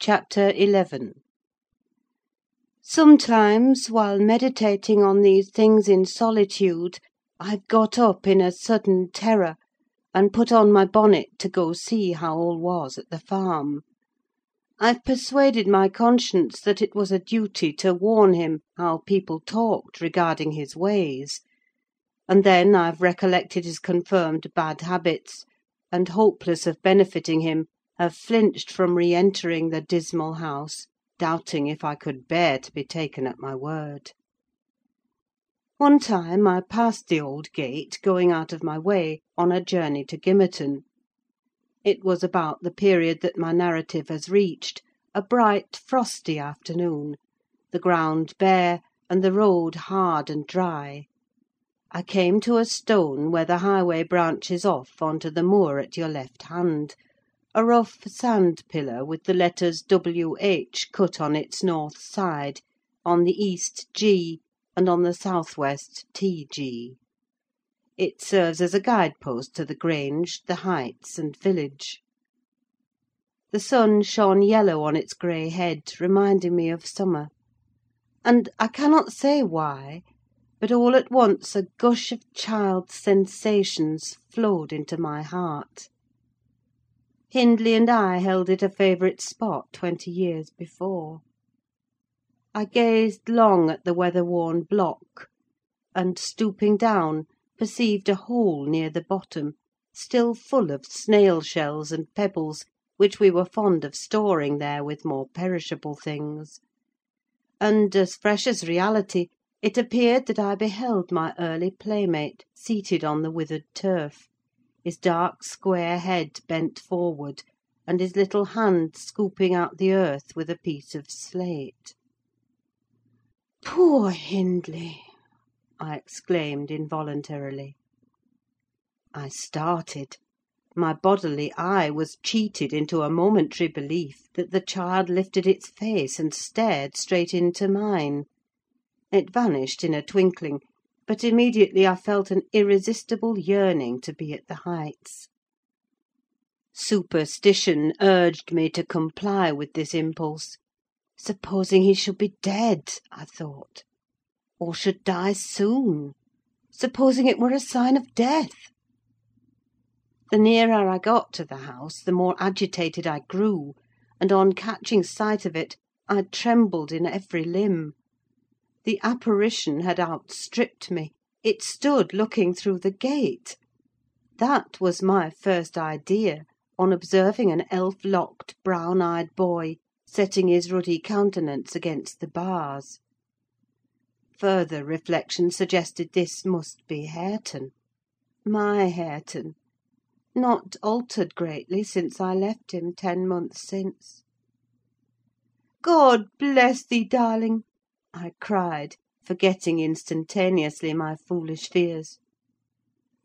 CHAPTER XI Sometimes, while meditating on these things in solitude, I've got up in a sudden terror, and put on my bonnet to go see how all was at the farm. I've persuaded my conscience that it was a duty to warn him how people talked regarding his ways; and then I've recollected his confirmed bad habits, and, hopeless of benefiting him, have flinched from re entering the dismal house, doubting if I could bear to be taken at my word. One time I passed the old gate, going out of my way, on a journey to Gimmerton. It was about the period that my narrative has reached: a bright, frosty afternoon; the ground bare, and the road hard and dry. I came to a stone where the highway branches off on to the moor at your left hand: a rough sand pillar, with the letters W. H. cut on its north side; on the east, G., and on the south west, T. G. It serves as a guide post to the Grange, the Heights, and village. The sun shone yellow on its grey head, reminding me of summer; and, I cannot say why, but all at once a gush of child's sensations flowed into my heart. Hindley and I held it a favourite spot twenty years before. I gazed long at the weather worn block, and, stooping down, perceived a hole near the bottom, still full of snail shells and pebbles, which we were fond of storing there with more perishable things; and, as fresh as reality, it appeared that I beheld my early playmate seated on the withered turf, his dark square head bent forward, and his little hand scooping out the earth with a piece of slate. "Poor Hindley!" I exclaimed involuntarily. I started: my bodily eye was cheated into a momentary belief that the child lifted its face and stared straight into mine. It vanished in a twinkling, but immediately I felt an irresistible yearning to be at the Heights. Superstition urged me to comply with this impulse. Supposing he should be dead, I thought; or should die soon? Supposing it were a sign of death? The nearer I got to the house, the more agitated I grew; and on catching sight of it, I trembled in every limb. The apparition had outstripped me: it stood looking through the gate. That was my first idea, on observing an elf locked, brown eyed boy setting his ruddy countenance against the bars. Further reflection suggested this must be Hareton: my Hareton; not altered greatly since I left him, ten months since. "God bless thee, darling!" I cried, forgetting instantaneously my foolish fears.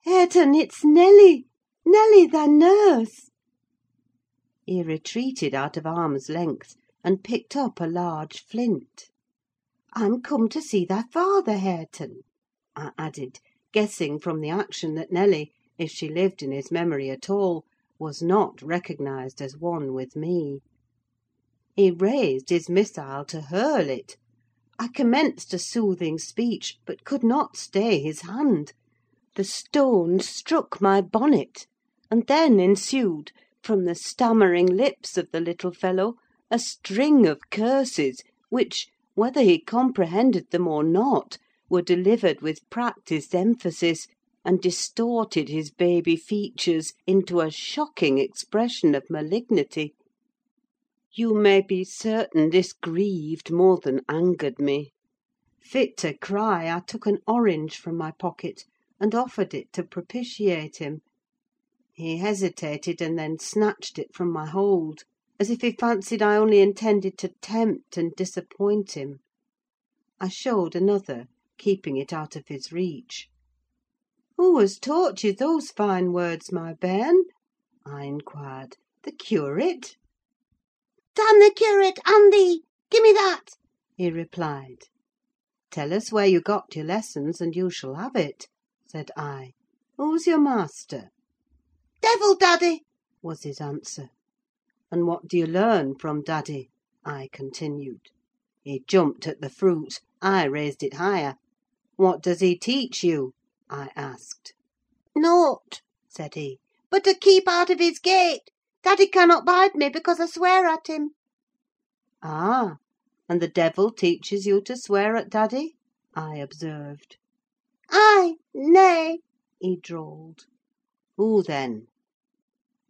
"Hareton, it's Nelly! Nelly, thy nurse!" He retreated out of arm's length, and picked up a large flint. "I'm come to see thy father, Hareton," I added, guessing from the action that Nelly, if she lived in his memory at all, was not recognised as one with me. He raised his missile to hurl it. I commenced a soothing speech, but could not stay his hand. The stone struck my bonnet, and then ensued, from the stammering lips of the little fellow, a string of curses, which, whether he comprehended them or not, were delivered with practised emphasis, and distorted his baby features into a shocking expression of malignity. You may be certain this grieved more than angered me. Fit to cry, I took an orange from my pocket, and offered it to propitiate him. He hesitated, and then snatched it from my hold, as if he fancied I only intended to tempt and disappoint him. I showed another, keeping it out of his reach. "Who has taught you those fine words, my bairn?" I inquired. "The curate?" "Damn the curate and thee! Give me that!" he replied. "Tell us where you got your lessons, and you shall have it," said I. "Who's your master?" "Devil, daddy!" was his answer. "And what do you learn from daddy?" I continued. He jumped at the fruit: I raised it higher. "What does he teach you?" I asked. "Naught," said he, "but to keep out of his gate. Daddy cannot bide me, because I swear at him." "Ah! and the devil teaches you to swear at daddy?" I observed. "Ay—nay!" he drawled. "Who, then?"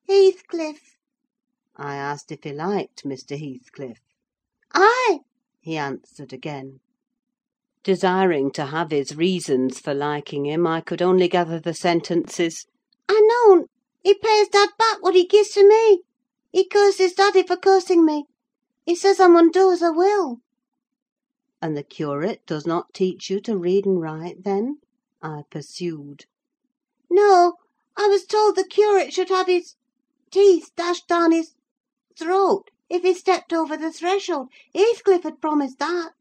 "Heathcliff." I asked if he liked Mr. Heathcliff. "Ay!" he answered again. Desiring to have his reasons for liking him, I could only gather the sentences—"I know'n: he pays dad back what he gives to me. He curses daddy for cursing me. He says I mun do as I will." "And the curate does not teach you to read and write, then?" I pursued. "No. I was told the curate should have his teeth dashed down his throat if he stepped over the threshold: Heathcliff had promised that."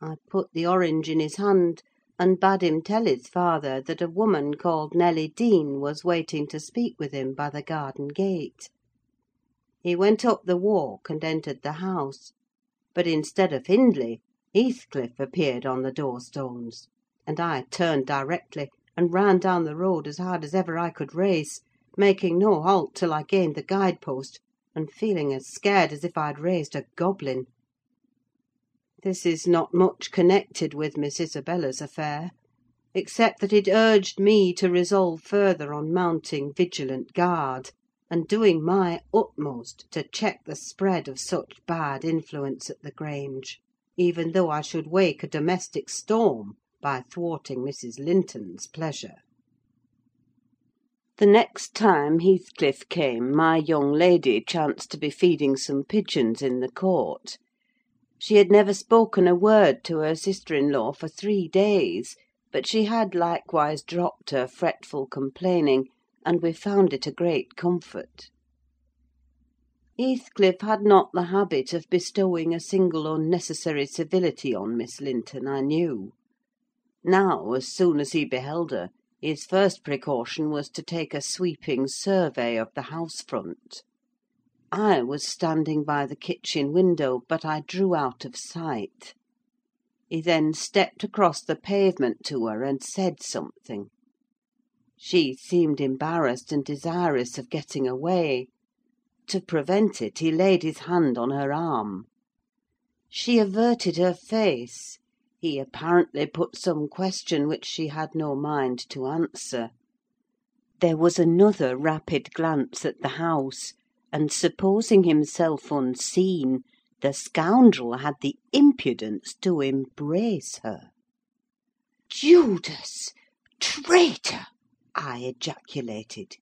I put the orange in his hand, and bade him tell his father that a woman called Nelly Dean was waiting to speak with him by the garden gate. He went up the walk and entered the house; but instead of Hindley, Heathcliff appeared on the door stones, and I turned directly, and ran down the road as hard as ever I could race, making no halt till I gained the guide post, and feeling as scared as if I had raised a goblin. This is not much connected with Miss Isabella's affair, except that it urged me to resolve further on mounting vigilant guard, and doing my utmost to check the spread of such bad influence at the Grange, even though I should wake a domestic storm by thwarting Mrs. Linton's pleasure. The next time Heathcliff came, my young lady chanced to be feeding some pigeons in the court. She had never spoken a word to her sister in law for three days, but she had likewise dropped her fretful complaining, and we found it a great comfort. Heathcliff had not the habit of bestowing a single unnecessary civility on Miss Linton, I knew. Now, as soon as he beheld her, his first precaution was to take a sweeping survey of the house front. I was standing by the kitchen window, but I drew out of sight. He then stepped across the pavement to her, and said something. She seemed embarrassed and desirous of getting away. To prevent it, he laid his hand on her arm. She averted her face: he apparently put some question which she had no mind to answer. There was another rapid glance at the house, and supposing himself unseen, the scoundrel had the impudence to embrace her. "Judas! Traitor!" I ejaculated.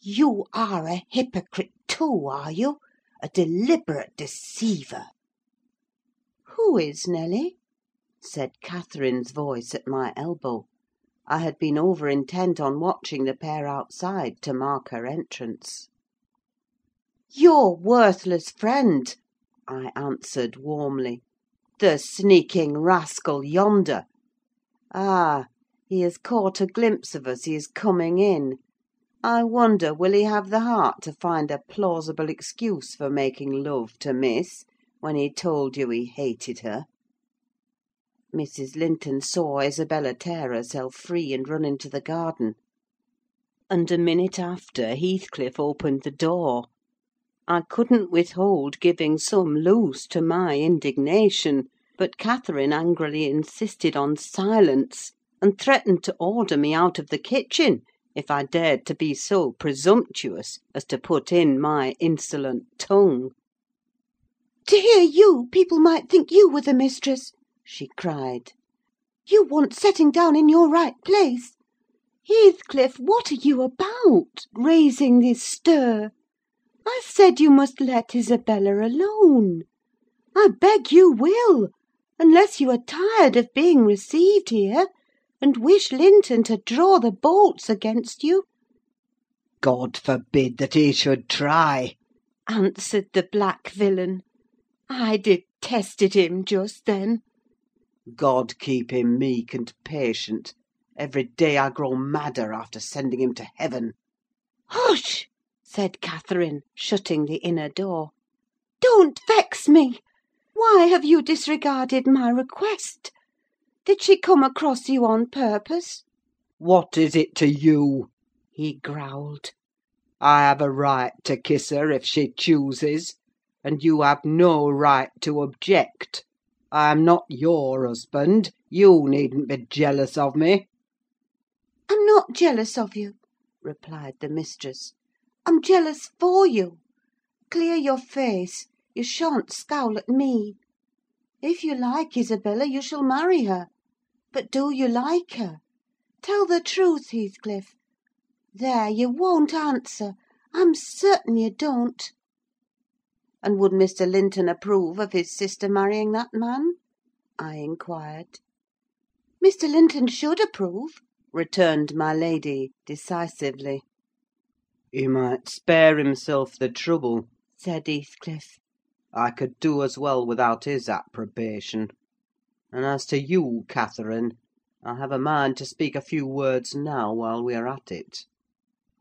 "You are a hypocrite, too, are you? A deliberate deceiver!" "Who is Nelly?" said Catherine's voice at my elbow. I had been over intent on watching the pair outside to mark her entrance. "Your worthless friend," I answered warmly. "The sneaking rascal yonder. Ah! he has caught a glimpse of us: he is coming in. I wonder will he have the heart to find a plausible excuse for making love to Miss, when he told you he hated her?" Mrs. Linton saw Isabella tear herself free and run into the garden; and a minute after Heathcliff opened the door. I couldn't withhold giving some loose to my indignation; but Catherine angrily insisted on silence, and threatened to order me out of the kitchen if I dared to be so presumptuous as to put in my insolent tongue. "To hear you, people might think you were the mistress!" she cried. "You want setting down in your right place. Heathcliff, what are you about, raising this stir? I've said you must let Isabella alone. I beg you will, unless you are tired of being received here, and wish Linton to draw the bolts against you." "God forbid that he should try!" answered the black villain. I detested him just then. God keep him meek and patient! Every day I grow madder after sending him to heaven." "Hush!" Said Catherine, shutting the inner door. "Don't vex me! Why have you disregarded my request? Did she come across you on purpose?" "What is it to you?" he growled. "I have a right to kiss her if she chooses, and you have no right to object. I am not your husband: you needn't be jealous of me." "I'm not jealous of you," replied the mistress. "I'm jealous for you. Clear your face: you shan't scowl at me. If you like Isabella, you shall marry her. But do you like her? Tell the truth, Heathcliff. There, you won't answer: I'm certain you don't." "And would Mr. Linton approve of his sister marrying that man?" I inquired. "Mr. Linton should approve," returned my lady, decisively. "He might spare himself the trouble," said Heathcliff. "I could do as well without his approbation. And as to you, Catherine, I have a mind to speak a few words now, while we are at it.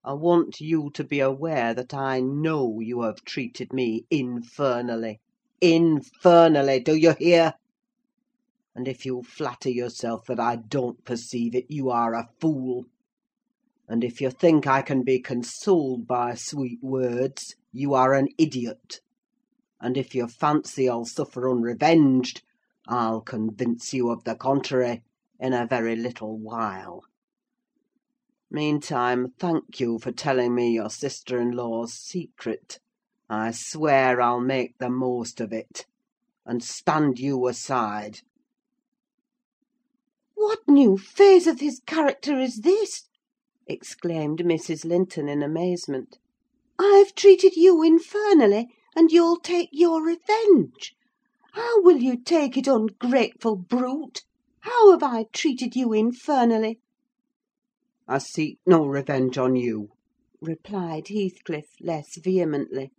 I want you to be aware that I know you have treated me infernally: infernally, do you hear? And if you flatter yourself that I don't perceive it, you are a fool. And if you think I can be consoled by sweet words, you are an idiot. And if you fancy I'll suffer unrevenged, I'll convince you of the contrary in a very little while. Meantime, thank you for telling me your sister in law's secret. I swear I'll make the most of it, and stand you aside. "What new phase of his character is this?" Exclaimed Mrs. Linton, in amazement. "I've treated you infernally, and you'll take your revenge! How will you take it, ungrateful brute? How have I treated you infernally?" "I seek no revenge on you," replied Heathcliff, less vehemently.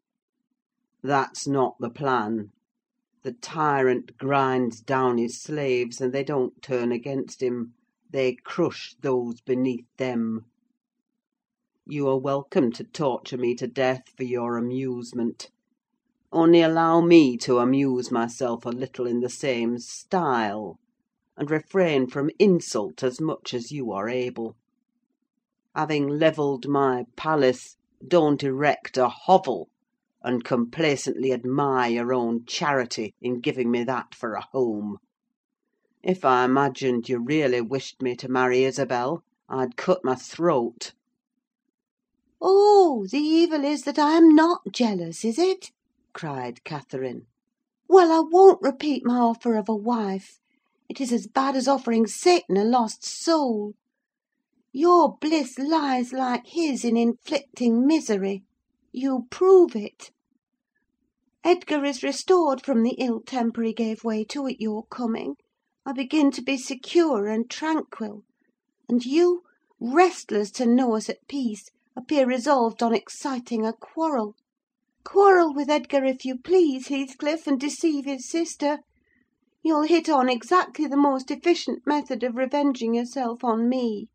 "That's not the plan. The tyrant grinds down his slaves, and they don't turn against him: they crush those beneath them. You are welcome to torture me to death for your amusement. Only allow me to amuse myself a little in the same style, and refrain from insult as much as you are able. Having levelled my palace, don't erect a hovel, and complacently admire your own charity in giving me that for a home. If I imagined you really wished me to marry Isabel, I'd cut my throat." "Oh, the evil is that I am not jealous, is it?" cried Catherine. "Well, I won't repeat my offer of a wife: it is as bad as offering Satan a lost soul. Your bliss lies, like his, in inflicting misery: you prove it. Edgar is restored from the ill temper he gave way to at your coming: I begin to be secure and tranquil; and you, restless to know us at peace, appear resolved on exciting a quarrel. Quarrel with Edgar if you please, Heathcliff, and deceive his sister. You'll hit on exactly the most efficient method of revenging yourself on me.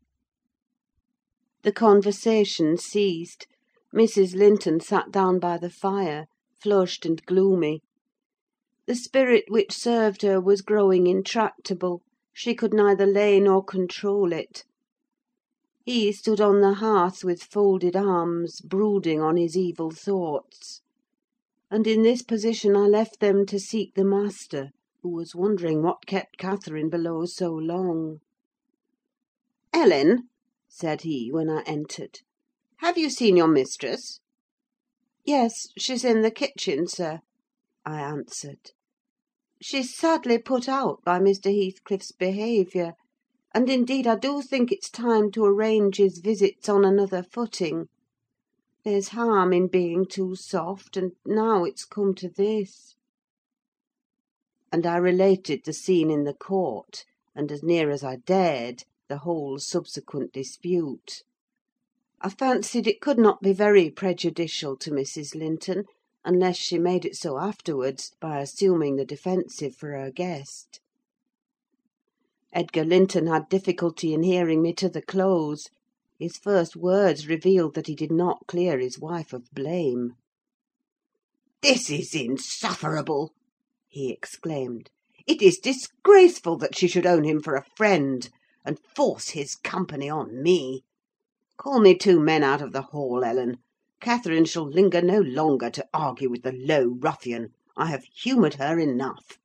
The conversation ceased. Mrs. Linton sat down by the fire, flushed and gloomy. The spirit which served her was growing intractable: she could neither lay nor control it. He stood on the hearth with folded arms, brooding on his evil thoughts; and in this position I left them to seek the master, who was wondering what kept Catherine below so long. "Ellen!" said he, when I entered. "Have you seen your mistress?" "Yes, she's in the kitchen, sir," I answered. "She's sadly put out by Mr. Heathcliff's behaviour; and indeed I do think it's time to arrange his visits on another footing. There's harm in being too soft, and now it's come to this." And I related the scene in the court, and, as near as I dared, the whole subsequent dispute. I fancied it could not be very prejudicial to Mrs. Linton, unless she made it so afterwards by assuming the defensive for her guest. Edgar Linton had difficulty in hearing me to the close. His first words revealed that he did not clear his wife of blame. "This is insufferable!" he exclaimed. "It is disgraceful that she should own him for a friend, and force his company on me. Call me two men out of the hall, Ellen. Catherine shall linger no longer to argue with the low ruffian: I have humoured her enough.